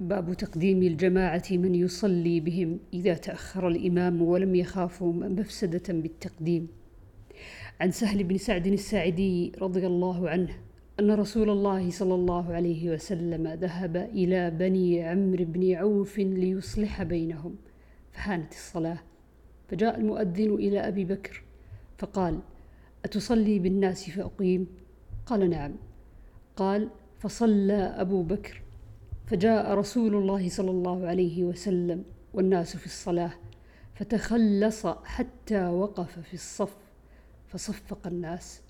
باب تقديم الجماعة من يصلي بهم إذا تأخر الإمام ولم يخافوا مفسدة بالتقديم. عن سهل بن سعد الساعدي رضي الله عنه أن رسول الله صلى الله عليه وسلم ذهب إلى بني عمرو بن عوف ليصلح بينهم، فهانت الصلاة، فجاء المؤذن إلى أبي بكر فقال: أتصلي بالناس فأقيم؟ قال: نعم. قال: فصلى أبو بكر فجاء رسول الله صلى الله عليه وسلم والناس في الصلاة فتخلص حتى وقف في الصف فصفق الناس.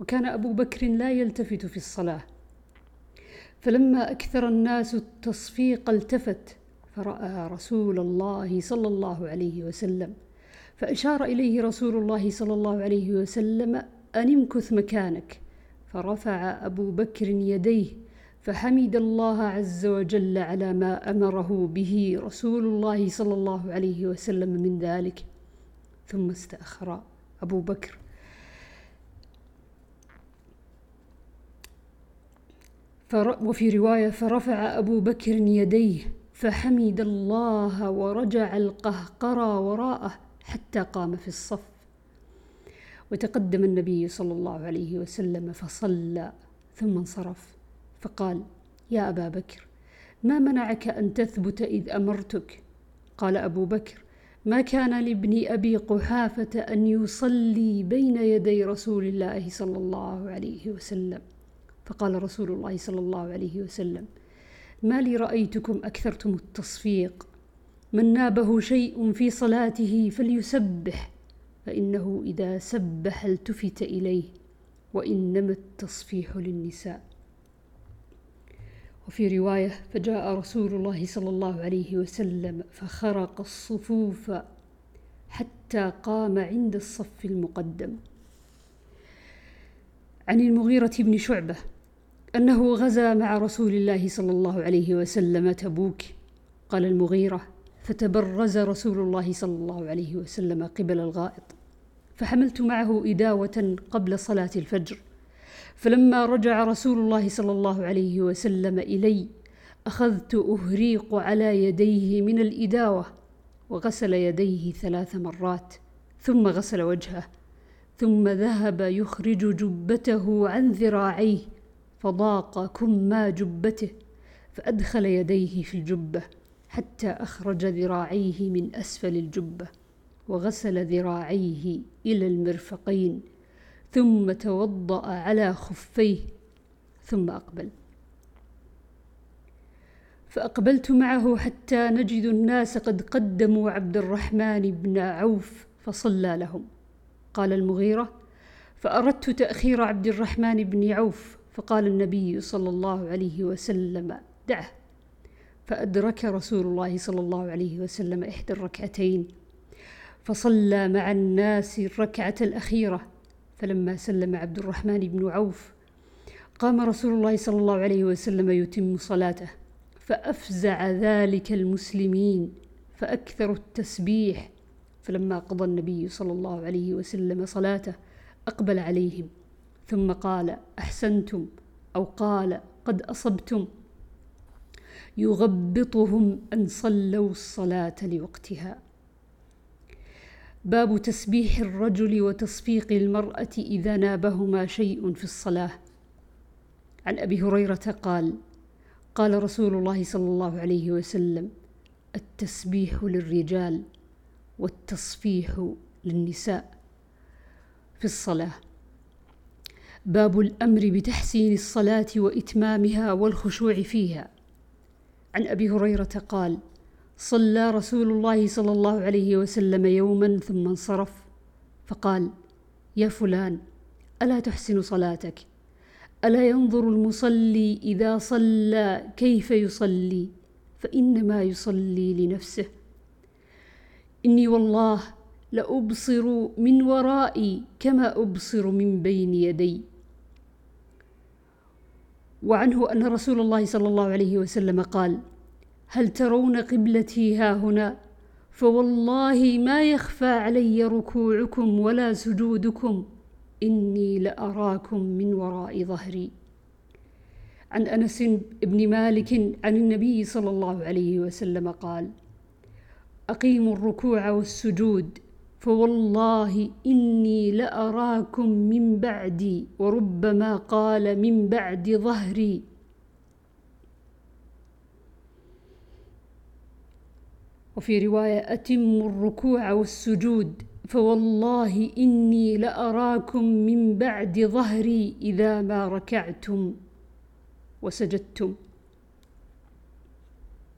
وكان أبو بكر لا يلتفت في الصلاة. فلما أكثر الناس التصفيق التفت فرأى رسول الله صلى الله عليه وسلم. فأشار إليه رسول الله صلى الله عليه وسلم أن امكث مكانك. فرفع أبو بكر يديه فحمد الله عز وجل على ما أمره به رسول الله صلى الله عليه وسلم من ذلك. ثم استأخر أبو بكر. وفي رواية فرفع أبو بكر يديه فحمد الله ورجع القهقرى وراءه حتى قام في الصف. وتقدم النبي صلى الله عليه وسلم فصلى ثم انصرف. فقال يا أبا بكر ما منعك أن تثبت إذ أمرتك؟ قال أبو بكر ما كان لابن أبي قحافة أن يصلي بين يدي رسول الله صلى الله عليه وسلم. فقال رسول الله صلى الله عليه وسلم ما لي رأيتكم أكثرتم التصفيق. من نابه شيء في صلاته فليسبح فإنه إذا سبح التفت إليه وإنما التصفيح للنساء. وفي رواية فجاء رسول الله صلى الله عليه وسلم فخرق الصفوف حتى قام عند الصف المقدم. عن المغيرة بن شعبة أنه غزا مع رسول الله صلى الله عليه وسلم تبوك. قال المغيرة فتبرز رسول الله صلى الله عليه وسلم قبل الغائط فحملت معه إداوة قبل صلاة الفجر فلما رجع رسول الله صلى الله عليه وسلم إلي أخذت أهريق على يديه من الإداوة وغسل يديه ثلاث مرات ثم غسل وجهه ثم ذهب يخرج جبته عن ذراعيه فضاق كما جبته فأدخل يديه في الجبة حتى أخرج ذراعيه من أسفل الجبة وغسل ذراعيه إلى المرفقين. ثم توضأ على خفيه ثم أقبل. فأقبلت معه حتى نجد الناس قد قدموا عبد الرحمن بن عوف فصلى لهم. قال المغيرة فأردت تأخير عبد الرحمن بن عوف فقال النبي صلى الله عليه وسلم دعه فأدرك رسول الله صلى الله عليه وسلم إحدى الركعتين فصلى مع الناس الركعة الأخيرة فلما سلم عبد الرحمن بن عوف قام رسول الله صلى الله عليه وسلم يتم صلاته فأفزع ذلك المسلمين فاكثروا التسبيح. فلما قضى النبي صلى الله عليه وسلم صلاته أقبل عليهم ثم قال أحسنتم أو قال قد أصبتم. يغبطهم أن صلوا الصلاة لوقتها. باب تسبيح الرجل وتصفيق المرأة إذا نابهما شيء في الصلاة. عن أبي هريرة قال قال رسول الله صلى الله عليه وسلم التسبيح للرجال والتصفيح للنساء في الصلاة. باب الأمر بتحسين الصلاة وإتمامها والخشوع فيها. عن أبي هريرة قال صلى رسول الله صلى الله عليه وسلم يوما ثم انصرف فقال يا فلان ألا تحسن صلاتك؟ ألا ينظر المصلي إذا صلى كيف يصلي؟ فإنما يصلي لنفسه. إني والله لأبصر من ورائي كما أبصر من بين يدي. وعنه أن رسول الله صلى الله عليه وسلم قال هل ترون قبلتي ها هنا؟ فوالله ما يخفى علي ركوعكم ولا سجودكم. إني لأراكم من وراء ظهري. عن أنس بن مالك عن النبي صلى الله عليه وسلم قال أقيموا الركوع والسجود فوالله إني لأراكم من بعدي وربما قال من بعد ظهري. وفي رواية أتموا الركوع والسجود فوالله إني لأراكم من بعد ظهري إذا ما ركعتم وسجدتم.